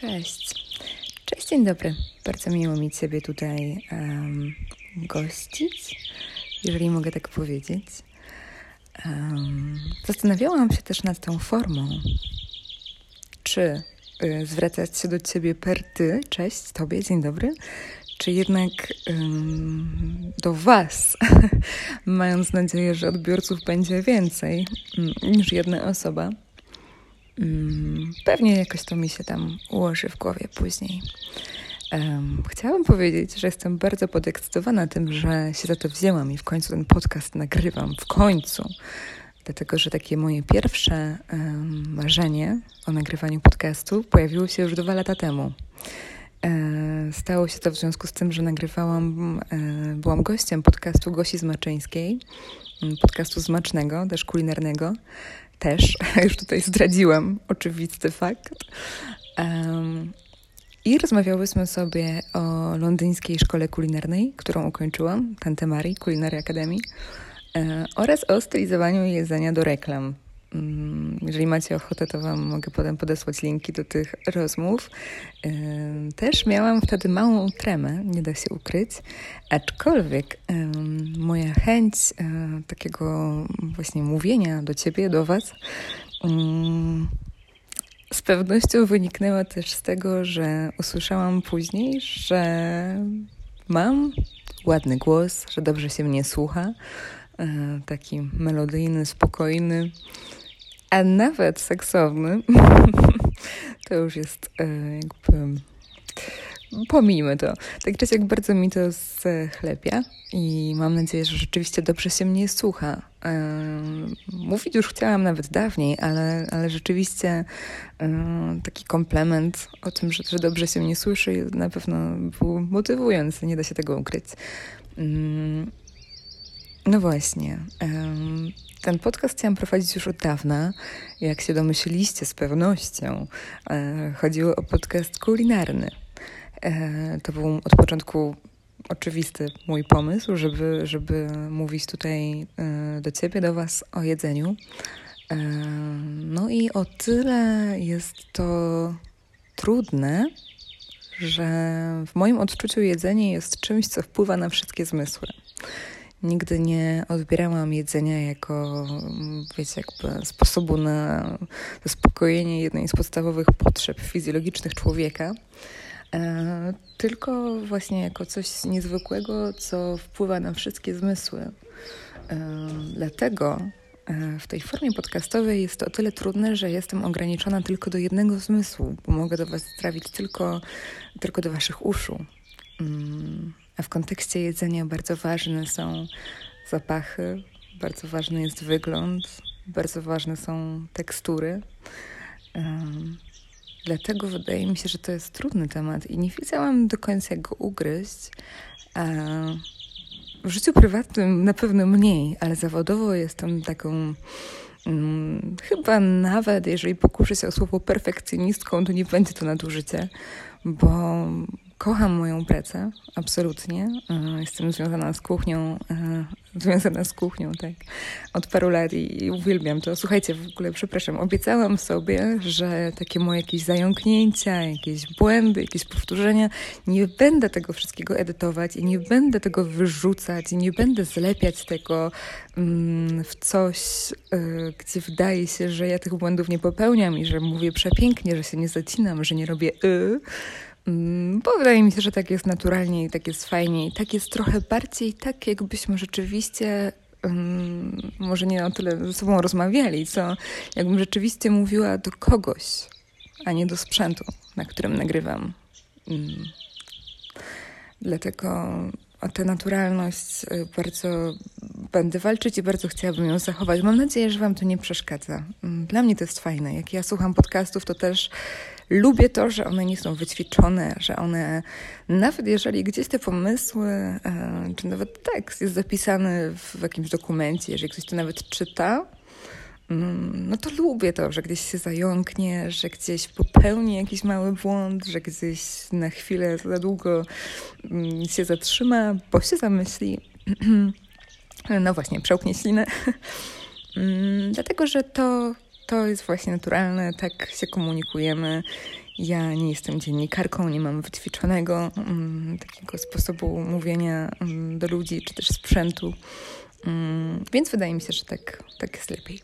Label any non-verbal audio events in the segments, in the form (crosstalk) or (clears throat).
Cześć. Cześć, dzień dobry. Bardzo miło mi Ciebie tutaj um, gościć, jeżeli mogę tak powiedzieć. Um, zastanawiałam się też nad tą formą. Czy y, zwracać się do Ciebie per Ty, cześć Tobie, dzień dobry, czy jednak um, do Was, (laughs) mając nadzieję, że odbiorców będzie więcej um, niż jedna osoba. Um, pewnie jakoś to mi się tam ułoży w głowie później. Chciałabym powiedzieć, że jestem bardzo podekscytowana tym, że się za to wzięłam i w końcu ten podcast nagrywam. W końcu. Dlatego, że takie moje pierwsze marzenie o nagrywaniu podcastu pojawiło się już dwa lata temu. E, stało się to w związku z tym, że nagrywałam, e, byłam gościem podcastu Gosi Zmaczyńskiej, podcastu smacznego, też kulinarnego. Też, (laughs) już tutaj zdradziłam oczywisty fakt. Um, I rozmawiałyśmy sobie o londyńskiej szkole kulinarnej, którą ukończyłam, Tante Marii, Culinary Academy, e, oraz o stylizowaniu jedzenia do reklam. Mm, jeżeli macie ochotę, to Wam mogę potem podesłać linki do tych rozmów. Też miałam wtedy małą tremę, nie da się ukryć, aczkolwiek moja chęć e, takiego właśnie mówienia do Ciebie, do Was, z pewnością wyniknęła też z tego, że usłyszałam później, że mam ładny głos, że dobrze się mnie słucha, e, taki melodyjny, spokojny a nawet seksowny, (laughs) to już jest e, jakby. Pomijmy to. Tak czy jak bardzo mi to schlepia i mam nadzieję, że rzeczywiście dobrze się mnie słucha. E, mówić już chciałam nawet dawniej, ale, ale rzeczywiście e, taki komplement o tym, że, że dobrze się mnie słyszy na pewno był motywujący, nie da się tego ukryć. Mm, no właśnie. Ten podcast chciałam prowadzić już od dawna, jak się domyśliliście z pewnością. E, chodziło o podcast kulinarny. E, to był od początku oczywisty mój pomysł, żeby, żeby mówić tutaj e, do Ciebie, do Was o jedzeniu. No i o tyle jest to trudne, że w moim odczuciu jedzenie jest czymś, co wpływa na wszystkie zmysły. Nigdy nie odbierałam jedzenia jako, wiecie, jakby sposobu na zaspokojenie jednej z podstawowych potrzeb fizjologicznych człowieka, e, tylko właśnie jako coś niezwykłego, co wpływa na wszystkie zmysły. E, dlatego e, w tej formie podcastowej jest to o tyle trudne, że jestem ograniczona tylko do jednego zmysłu, bo mogę do Was trafić tylko, tylko do Waszych uszu. Mm. A w kontekście jedzenia bardzo ważne są zapachy, bardzo ważny jest wygląd, bardzo ważne są tekstury. Um, dlatego wydaje mi się, że to jest trudny temat i nie wiedziałam do końca, jak go ugryźć. W życiu prywatnym na pewno mniej, ale zawodowo jestem taką. Um, chyba nawet jeżeli pokuszę się o słowo perfekcjonistką, to nie będzie to nadużycie, bo Kocham moją pracę, absolutnie. E, jestem związana z kuchnią, e, związana z kuchnią, tak, od paru lat i uwielbiam to. Słuchajcie, w ogóle, przepraszam, obiecałam sobie, że takie moje jakieś zająknięcia, jakieś błędy, jakieś powtórzenia, nie będę tego wszystkiego edytować i nie będę tego wyrzucać i nie będę zlepiać tego mm, w coś, e, gdzie wydaje się, że ja tych błędów nie popełniam i że mówię przepięknie, że się nie zacinam, że nie robię y bo wydaje mi się, że tak jest naturalnie i tak jest fajnie i tak jest trochę bardziej tak, jakbyśmy rzeczywiście um, może nie o tyle ze sobą rozmawiali, co jakbym rzeczywiście mówiła do kogoś, a nie do sprzętu, na którym nagrywam. Um, dlatego o tę naturalność y, bardzo będę walczyć i bardzo chciałabym ją zachować. Mam nadzieję, że Wam to nie przeszkadza. Mm, dla mnie to jest fajne. Jak ja słucham podcastów, to też lubię to, że one nie są wyćwiczone, że one, nawet jeżeli gdzieś te pomysły, e, czy nawet tekst jest zapisany w jakimś dokumencie, jeżeli ktoś to nawet czyta, mm, no to lubię to, że gdzieś się zająknie, że gdzieś popełni jakiś mały błąd, że gdzieś na chwilę za długo mm, się zatrzyma, bo się zamyśli. (clears throat) No właśnie, przełknie ślinę. (laughs) Mm, dlatego, że to, to jest właśnie naturalne, tak się komunikujemy Ja nie jestem dziennikarką, nie mam wyćwiczonego um, takiego sposobu mówienia um, do ludzi, czy też sprzętu. Um, więc wydaje mi się, że tak, tak jest lepiej.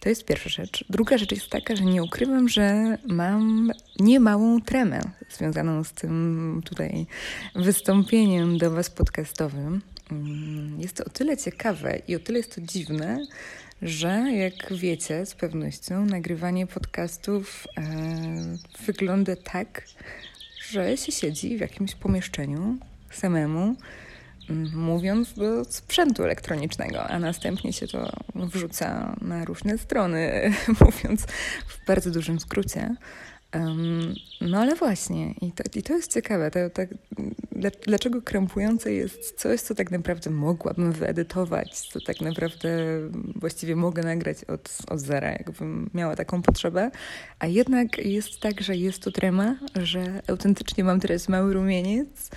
To jest pierwsza rzecz. Druga rzecz jest taka, że nie ukrywam, że mam niemałą tremę związaną z tym tutaj wystąpieniem do Was podcastowym. Jest to o tyle ciekawe i o tyle jest to dziwne, że jak wiecie z pewnością, nagrywanie podcastów e, wygląda tak, że się siedzi w jakimś pomieszczeniu samemu, mówiąc do sprzętu elektronicznego, a następnie się to wrzuca na różne strony, (laughs) mówiąc w bardzo dużym skrócie. Um, no ale właśnie, i to, i to jest ciekawe. To, to, dlaczego krępujące jest coś, co tak naprawdę mogłabym wyedytować, co tak naprawdę właściwie mogę nagrać od, od zera, jakbym miała taką potrzebę, a jednak jest tak, że jest to trema, że autentycznie mam teraz mały rumieniec,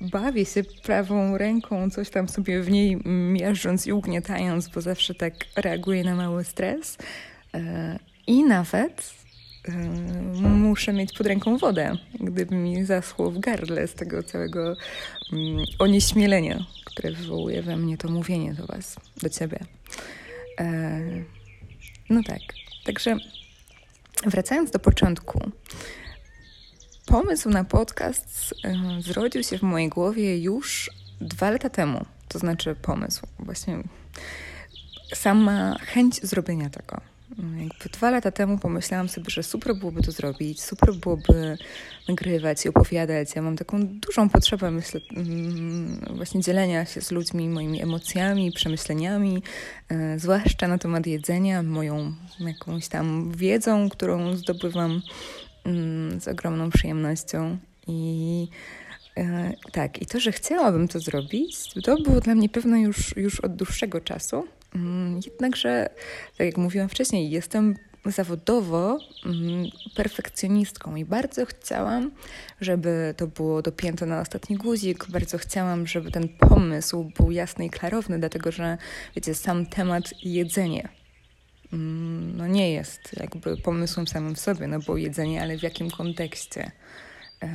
bawię się prawą ręką, coś tam sobie w niej miażdżąc i ugniatając, bo zawsze tak reaguję na mały stres. Yy, I nawet muszę mieć pod ręką wodę, gdyby mi zaschło w gardle z tego całego um, onieśmielenia, które wywołuje we mnie to mówienie do Was, do Ciebie. E, no tak, także wracając do początku. Pomysł na podcast e, zrodził się w mojej głowie już dwa lata temu. To znaczy pomysł, właśnie sama chęć zrobienia tego jakby dwa lata temu pomyślałam sobie, że super byłoby to zrobić, super byłoby nagrywać i opowiadać. Ja mam taką dużą potrzebę, myślę, mm, właśnie dzielenia się z ludźmi moimi emocjami, przemyśleniami, e, zwłaszcza na temat jedzenia, moją jakąś tam wiedzą, którą zdobywam mm, z ogromną przyjemnością. I e, tak, i to, że chciałabym to zrobić, to było dla mnie pewne już, już od dłuższego czasu. Mm, jednakże, tak jak mówiłam wcześniej, jestem zawodowo mm, perfekcjonistką i bardzo chciałam, żeby to było dopięte na ostatni guzik. Bardzo chciałam, żeby ten pomysł był jasny i klarowny, dlatego że, wiecie, sam temat jedzenie mm, no nie jest jakby pomysłem samym w sobie, no bo jedzenie, ale w jakim kontekście, e,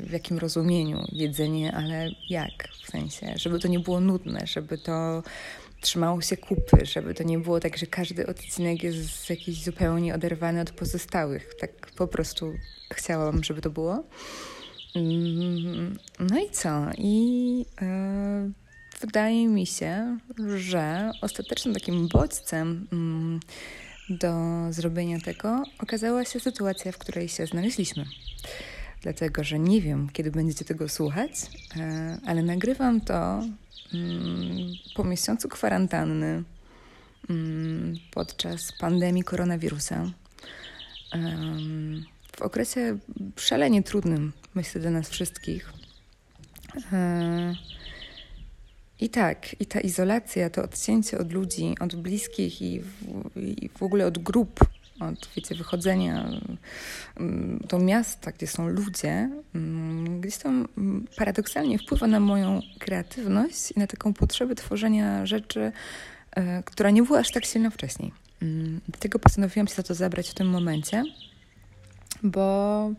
w jakim rozumieniu jedzenie, ale jak, w sensie, żeby to nie było nudne, żeby to trzymało się kupy, żeby to nie było tak, że każdy odcinek jest jakiś zupełnie oderwany od pozostałych. Tak po prostu chciałam, żeby to było. Mm, no i co? I yy, wydaje mi się, że ostatecznym takim bodźcem yy, do zrobienia tego okazała się sytuacja, w której się znaleźliśmy. Dlatego, że nie wiem, kiedy będziecie tego słuchać, yy, ale nagrywam to Mm, po miesiącu kwarantanny mm, podczas pandemii koronawirusa, w okresie szalenie trudnym, myślę, dla nas wszystkich. E, I tak, i ta izolacja, to odcięcie od ludzi, od bliskich i w, i w ogóle od grup od wiecie, wychodzenia mm, do miasta, gdzie są ludzie, mm, gdzieś tam mm, paradoksalnie wpływa na moją kreatywność i na taką potrzebę tworzenia rzeczy, e, która nie była aż tak silna wcześniej. Dlatego postanowiłam się za to zabrać w tym momencie, bo,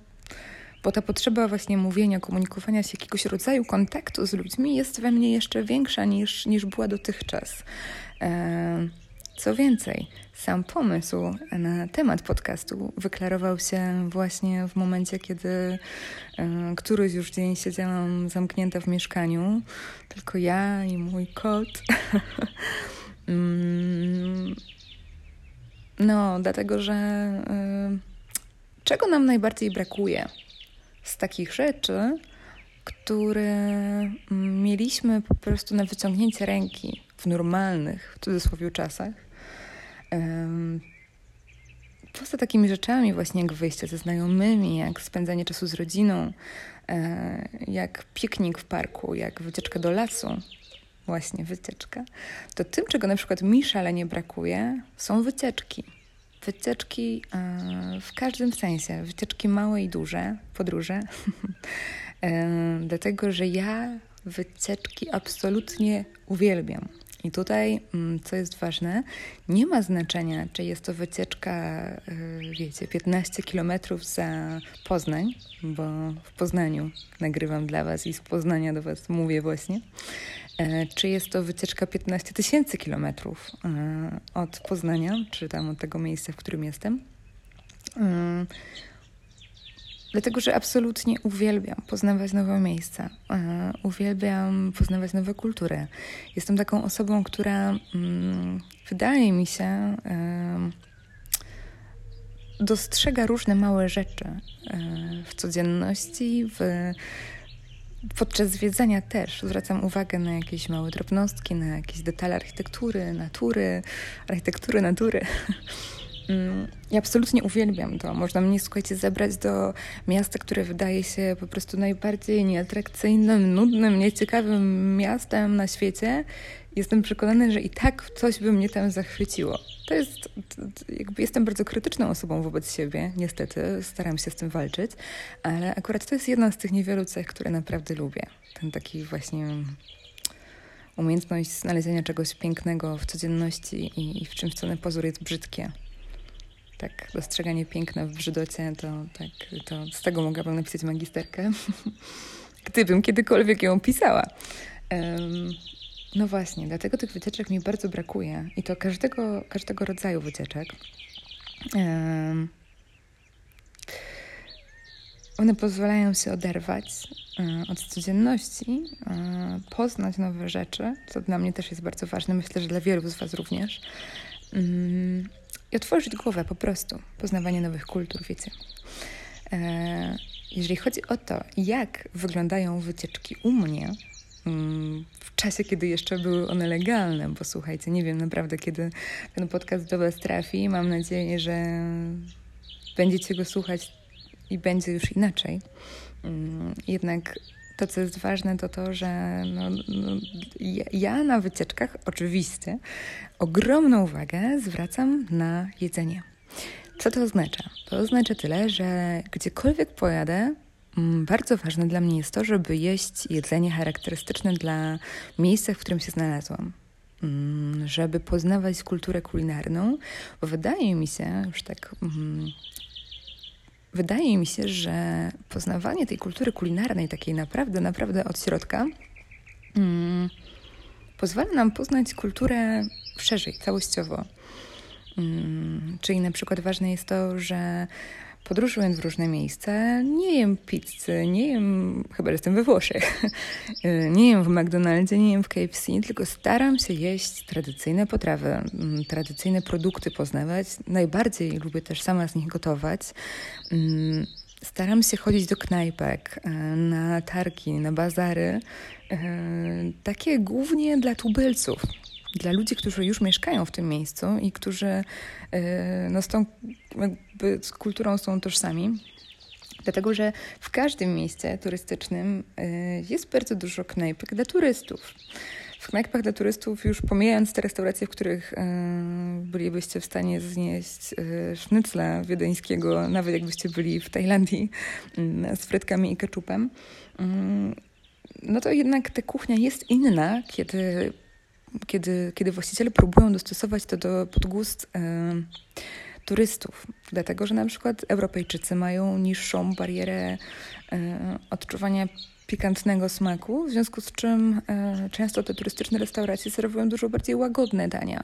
bo ta potrzeba właśnie mówienia, komunikowania się, jakiegoś rodzaju kontaktu z ludźmi jest we mnie jeszcze większa niż, niż była dotychczas. E, co więcej, sam pomysł na temat podcastu wyklarował się właśnie w momencie, kiedy y, któryś już dzień siedziałam zamknięta w mieszkaniu, tylko ja i mój kot. (laughs) mm, no, dlatego, że y, czego nam najbardziej brakuje z takich rzeczy, które mieliśmy po prostu na wyciągnięcie ręki w normalnych, w cudzysłowie, czasach, Poza takimi rzeczami, właśnie jak wyjście ze znajomymi, jak spędzanie czasu z rodziną, e, jak piknik w parku, jak wycieczka do lasu, właśnie wycieczka, to tym, czego na przykład mi szalenie brakuje, są wycieczki. Wycieczki e, w każdym sensie, wycieczki małe i duże, podróże, (laughs) dlatego że ja wycieczki absolutnie uwielbiam. I tutaj, mm, co jest ważne, nie ma znaczenia, czy jest to wycieczka, y, wiecie, 15 kilometrów za Poznań, bo w Poznaniu nagrywam dla Was i z Poznania do Was mówię właśnie, e, czy jest to wycieczka 15 tysięcy kilometrów e, od Poznania, czy tam od tego miejsca, w którym jestem. Dlatego, że absolutnie uwielbiam poznawać nowe miejsca, e, uwielbiam poznawać nowe kultury. Jestem taką osobą, która mm, wydaje mi się dostrzega różne małe rzeczy e, w codzienności, w, podczas zwiedzania też zwracam uwagę na jakieś małe drobnostki, na jakieś detale architektury, natury, architektury, natury. (laughs) Mm, ja absolutnie uwielbiam to. Można mnie, słuchajcie, zebrać do miasta, które wydaje się po prostu najbardziej nieatrakcyjnym, nudnym, nieciekawym miastem na świecie. Jestem przekonana, że i tak coś by mnie tam zachwyciło. To jest, jakby jestem bardzo krytyczną osobą wobec siebie, niestety, staram się z tym walczyć, ale akurat to jest jedna z tych niewielu cech, które naprawdę lubię. Ten taki właśnie umiejętność znalezienia czegoś pięknego w codzienności i, i w czymś, co na pozór jest brzydkie tak dostrzeganie piękna w brzydocie, to, tak, to z tego mogłabym napisać magisterkę, (laughs) gdybym kiedykolwiek ją pisała. Um, no właśnie, dlatego tych wycieczek mi bardzo brakuje i to każdego, każdego rodzaju wycieczek. Um, one pozwalają się oderwać um, od codzienności, um, poznać nowe rzeczy, co dla mnie też jest bardzo ważne, myślę, że dla wielu z Was również. Um, i otworzyć głowę po prostu, poznawanie nowych kultur, wiecie. E, jeżeli chodzi o to, jak wyglądają wycieczki u mnie, mm, w czasie, kiedy jeszcze były one legalne, bo słuchajcie, nie wiem naprawdę, kiedy ten podcast do Was trafi. Mam nadzieję, że będziecie go słuchać i będzie już inaczej. Mm, jednak to, co jest ważne, to to, że no, no, ja na wycieczkach oczywiście ogromną uwagę zwracam na jedzenie. Co to oznacza? To oznacza tyle, że gdziekolwiek pojadę, mm, bardzo ważne dla mnie jest to, żeby jeść jedzenie charakterystyczne dla miejsca, w którym się znalazłam. Mm, żeby poznawać kulturę kulinarną, bo wydaje mi się, już tak mm, wydaje mi się, że poznawanie tej kultury kulinarnej, takiej naprawdę, naprawdę od środka, mm, pozwala nam poznać kulturę szerzej, całościowo. Mm, czyli na przykład ważne jest to, że podróżując w różne miejsca, nie jem pizzy, nie jem, chyba że jestem we Włoszech, (laughs) nie jem w McDonaldzie, nie jem w KFC, tylko staram się jeść tradycyjne potrawy, mm, tradycyjne produkty poznawać. Najbardziej lubię też sama z nich gotować. Mm, staram się chodzić do knajpek, e, na targi, na bazary, e, takie głównie dla tubylców, dla ludzi, którzy już mieszkają w tym miejscu i którzy e, no, z tą jakby, z kulturą są tożsami. Dlatego, że w każdym mieście turystycznym e, jest bardzo dużo knajpek dla turystów. W knajpach dla turystów, już pomijając te restauracje, w których e, bylibyście w stanie znieść sznycla wiedeńskiego, nawet jakbyście byli w Tajlandii mm, z frytkami i keczupem, mm, no to jednak ta kuchnia jest inna, kiedy kiedy, kiedy właściciele próbują dostosować to do podgust e, turystów, dlatego że na przykład Europejczycy mają niższą barierę e, odczuwania pikantnego smaku, w związku z czym e, często te turystyczne restauracje serwują dużo bardziej łagodne dania.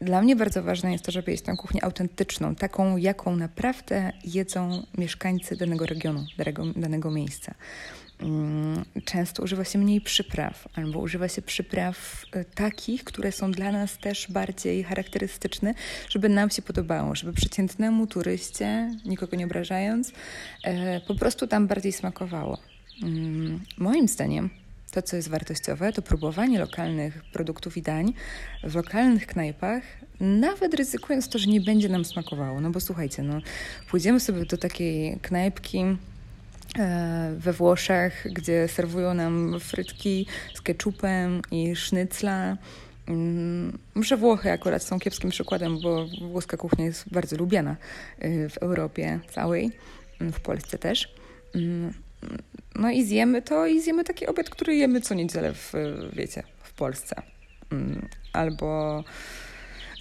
Dla mnie bardzo ważne jest to, żeby jeść tę kuchnię autentyczną, taką, jaką naprawdę jedzą mieszkańcy danego regionu, danego, danego miejsca. Mm, często używa się mniej przypraw, albo używa się przypraw y, takich, które są dla nas też bardziej charakterystyczne, żeby nam się podobało, żeby przeciętnemu turyście, nikogo nie obrażając, e, po prostu tam bardziej smakowało. Mm, moim zdaniem to, co jest wartościowe, to próbowanie lokalnych produktów i dań w lokalnych knajpach, nawet ryzykując to, że nie będzie nam smakowało. No bo słuchajcie, no, pójdziemy sobie do takiej knajpki, we Włoszech, gdzie serwują nam frytki z ketchupem i sznycla. Mm, Może Włochy akurat są kiepskim przykładem, bo włoska kuchnia jest bardzo lubiana e, w Europie całej, w Polsce też. Mm, no i zjemy to i zjemy taki obiad, który jemy co niedzielę w, wiecie, w Polsce. mm, albo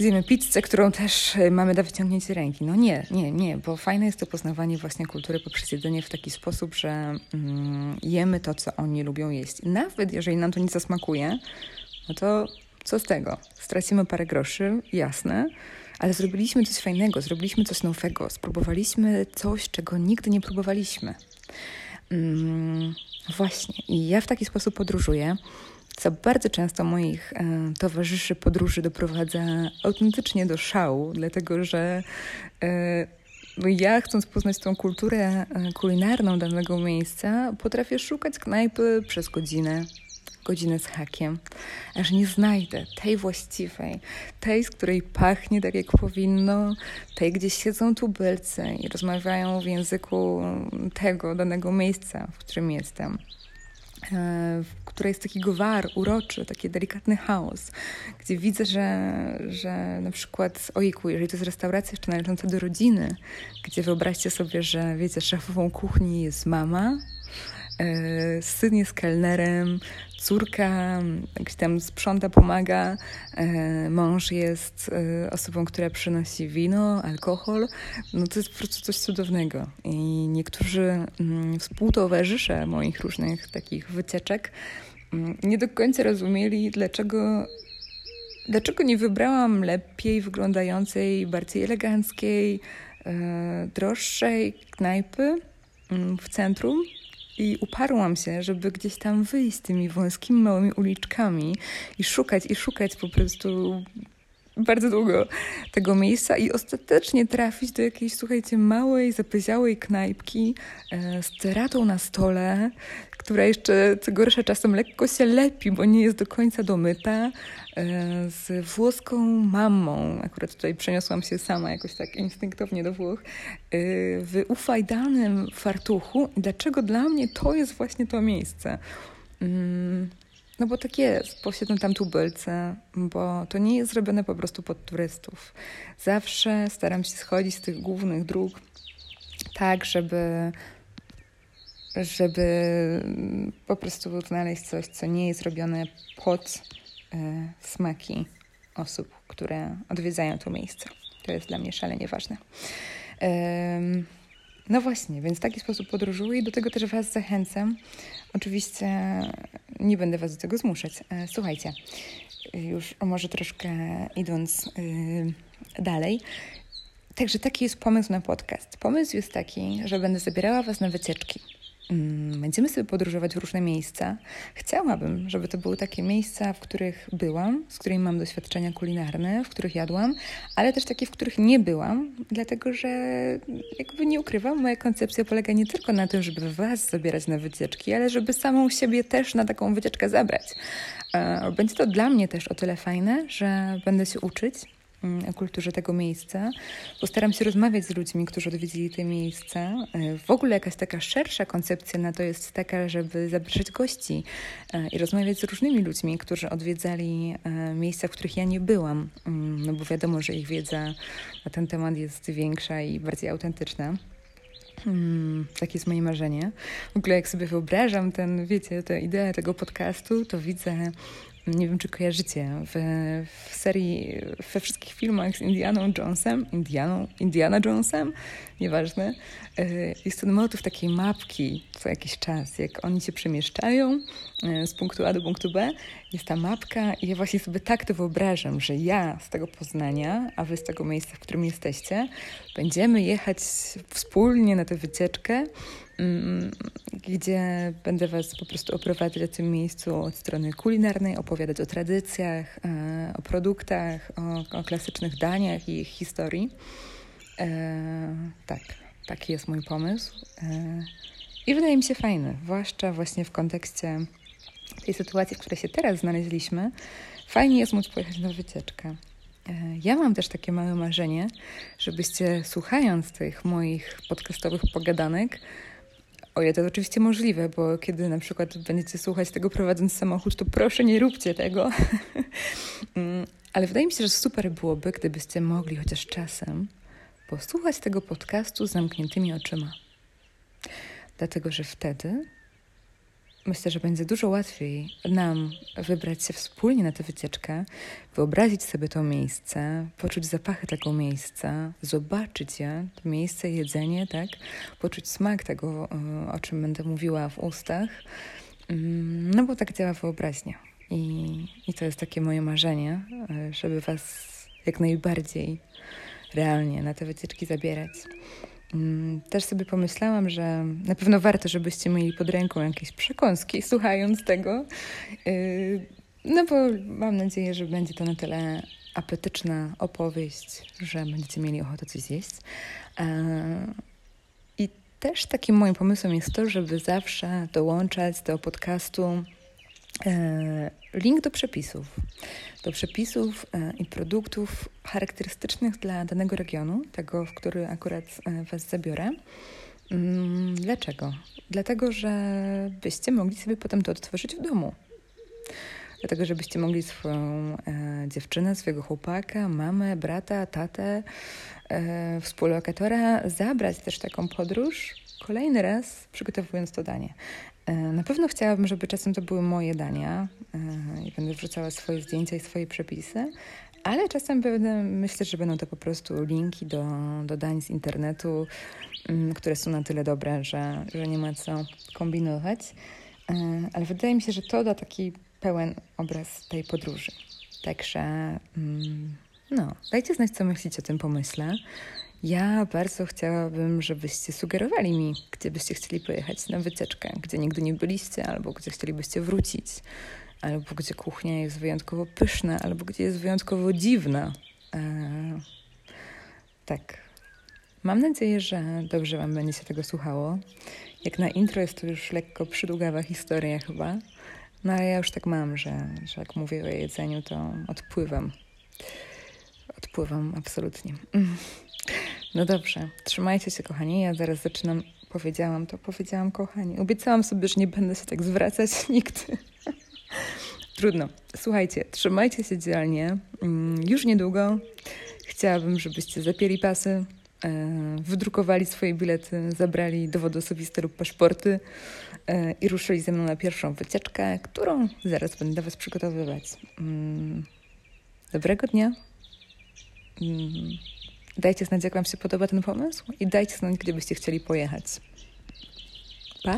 zjemy pizzę, którą też y, mamy do wyciągnięcia ręki. No nie, nie, nie, bo fajne jest to poznawanie właśnie kultury poprzez jedzenie w taki sposób, że mm, jemy to, co oni lubią jeść. Nawet jeżeli nam to nie zasmakuje, no to co z tego? Stracimy parę groszy, jasne, ale zrobiliśmy coś fajnego, zrobiliśmy coś nowego, spróbowaliśmy coś, czego nigdy nie próbowaliśmy. Mm, właśnie, i ja w taki sposób podróżuję co bardzo często moich e, towarzyszy podróży doprowadza autentycznie do szału, dlatego że e, no ja, chcąc poznać tą kulturę e, kulinarną danego miejsca, potrafię szukać knajpy przez godzinę, godzinę z hakiem, aż nie znajdę tej właściwej, tej, z której pachnie tak jak powinno, tej, gdzie siedzą tubylcy i rozmawiają w języku tego danego miejsca, w którym jestem. Która jest taki gwar, uroczy, taki delikatny chaos, gdzie widzę, że, że na przykład, ojku, jeżeli to jest restauracja jeszcze należąca do rodziny, gdzie wyobraźcie sobie, że wiecie, szefową kuchni jest mama, syn jest kelnerem, córka gdzieś tam sprząta, pomaga, e, mąż jest e, osobą, która przynosi wino, alkohol. No to jest po prostu coś cudownego. I niektórzy mm, współtowarzysze moich różnych takich wycieczek mm, nie do końca rozumieli, dlaczego Dlaczego nie wybrałam lepiej wyglądającej, bardziej eleganckiej, droższej knajpy mm, w centrum, i uparłam się, żeby gdzieś tam wyjść tymi wąskimi, małymi uliczkami i szukać, i szukać po prostu bardzo długo tego miejsca i ostatecznie trafić do jakiejś, słuchajcie, małej, zapyziałej knajpki e, z ceratą na stole, która jeszcze, co gorsza, czasem lekko się lepi, bo nie jest do końca domyta, e, z włoską mamą. Akurat tutaj przeniosłam się sama jakoś tak instynktownie do Włoch, e, w ufajdanym fartuchu. Dlaczego dla mnie to jest właśnie to miejsce? Mm, no bo tak jest, posiedzą tam tubylce, bo to nie jest zrobione po prostu pod turystów. Zawsze staram się schodzić z tych głównych dróg tak, żeby żeby po prostu znaleźć coś, co nie jest robione pod e, smaki osób, które odwiedzają to miejsce. To jest dla mnie szalenie ważne. No właśnie, więc w taki sposób podróżuję i do tego też Was zachęcam. Oczywiście nie będę Was do tego zmuszać. E, słuchajcie, już może troszkę idąc yy, dalej. Także taki jest pomysł na podcast. Pomysł jest taki, że będę zabierała Was na wycieczki. Mm, będziemy sobie podróżować w różne miejsca. Chciałabym, żeby to były takie miejsca, w których byłam, z którymi mam doświadczenia kulinarne, w których jadłam, ale też takie, w których nie byłam, dlatego że jakby nie ukrywam, moja koncepcja polega nie tylko na tym, żeby Was zabierać na wycieczki, ale żeby samą siebie też na taką wycieczkę zabrać. E, będzie to dla mnie też o tyle fajne, że będę się uczyć kulturze tego miejsca. Postaram się rozmawiać z ludźmi, którzy odwiedzili te miejsca. E, w ogóle jakaś taka szersza koncepcja na to jest taka, żeby zapraszać gości e, i rozmawiać z różnymi ludźmi, którzy odwiedzali e, miejsca, w których ja nie byłam. Mm, no bo wiadomo, że ich wiedza na ten temat jest większa i bardziej autentyczna. Hmm, takie jest moje marzenie. W ogóle jak sobie wyobrażam ten, wiecie, tę ideę tego podcastu, to widzę nie wiem czy kojarzycie, w, w serii, we wszystkich filmach z Indianą Jonesem, Indianą, Indiana Jonesem, nieważne, e, jest ten motyw takiej mapki co jakiś czas, jak oni się przemieszczają e, z punktu A do punktu B, jest ta mapka i ja właśnie sobie tak to wyobrażam, że ja z tego Poznania, a wy z tego miejsca, w którym jesteście, będziemy jechać wspólnie na tę wycieczkę Mm, gdzie będę Was po prostu oprowadzać w tym miejscu od strony kulinarnej, opowiadać o tradycjach, e, o produktach, o, o klasycznych daniach i ich historii. E, tak, taki jest mój pomysł. E, I wydaje mi się fajny, zwłaszcza właśnie w kontekście tej sytuacji, w której się teraz znaleźliśmy. Fajnie jest móc pojechać na wycieczkę. E, ja mam też takie małe marzenie, żebyście słuchając tych moich podcastowych pogadanek, o ile to oczywiście możliwe, bo kiedy na przykład będziecie słuchać tego prowadząc samochód, to proszę nie róbcie tego. (laughs) Mm, ale wydaje mi się, że super byłoby, gdybyście mogli chociaż czasem posłuchać tego podcastu z zamkniętymi oczyma. Dlatego, że wtedy myślę, że będzie dużo łatwiej nam wybrać się wspólnie na tę wycieczkę, wyobrazić sobie to miejsce, poczuć zapachy tego miejsca, zobaczyć je, to miejsce, jedzenie, tak? Poczuć smak tego, o czym będę mówiła w ustach. Mm, no bo tak działa wyobraźnia. I, I to jest takie moje marzenie, żeby Was jak najbardziej realnie na te wycieczki zabierać. Mm, też sobie pomyślałam, że na pewno warto, żebyście mieli pod ręką jakieś przekąski, słuchając tego. Y, no bo mam nadzieję, że będzie to na tyle apetyczna opowieść, że będziecie mieli ochotę coś zjeść. I też takim moim pomysłem jest to, żeby zawsze dołączać do podcastu e, link do przepisów. Do przepisów e, i produktów charakterystycznych dla danego regionu, tego, w który akurat e, Was zabiorę. Mm, dlaczego? Dlatego, że byście mogli sobie potem to odtworzyć w domu. Dlatego, żebyście mogli swoją e, dziewczynę, swojego chłopaka, mamę, brata, tatę, e, współlokatora zabrać też taką podróż kolejny raz, przygotowując to danie. E, na pewno chciałabym, żeby czasem to były moje dania e, i będę wrzucała swoje zdjęcia i swoje przepisy, ale czasem będę, myślę, że będą to po prostu linki do, do dań z internetu, mm, które są na tyle dobre, że, że nie ma co kombinować. E, ale wydaje mi się, że to da taki pełen obraz tej podróży. Także mm, no, dajcie znać, co myślicie o tym pomyśle. Ja bardzo chciałabym, żebyście sugerowali mi, gdzie byście chcieli pojechać na wycieczkę, gdzie nigdy nie byliście, albo gdzie chcielibyście wrócić, albo gdzie kuchnia jest wyjątkowo pyszna, albo gdzie jest wyjątkowo dziwna. Eee, tak. Mam nadzieję, że dobrze Wam będzie się tego słuchało. Jak na intro jest to już lekko przydługawa historia chyba, no ale ja już tak mam, że, że jak mówię o jedzeniu, to odpływam. Odpływam absolutnie. (laughs) Mm. No dobrze, trzymajcie się, kochani. Ja zaraz zaczynam. Powiedziałam to, powiedziałam, kochani. Obiecałam sobie, że nie będę się tak zwracać (laughs) nigdy. Trudno. Słuchajcie, trzymajcie się dzielnie. Mm, już niedługo chciałabym, żebyście zapięli pasy, e, wydrukowali swoje bilety, zabrali dowody osobiste lub paszporty e, i ruszyli ze mną na pierwszą wycieczkę, którą zaraz będę dla Was przygotowywać. Mm, dobrego dnia. Dajcie znać, jak Wam się podoba ten pomysł i dajcie znać, gdzie byście chcieli pojechać. Pa!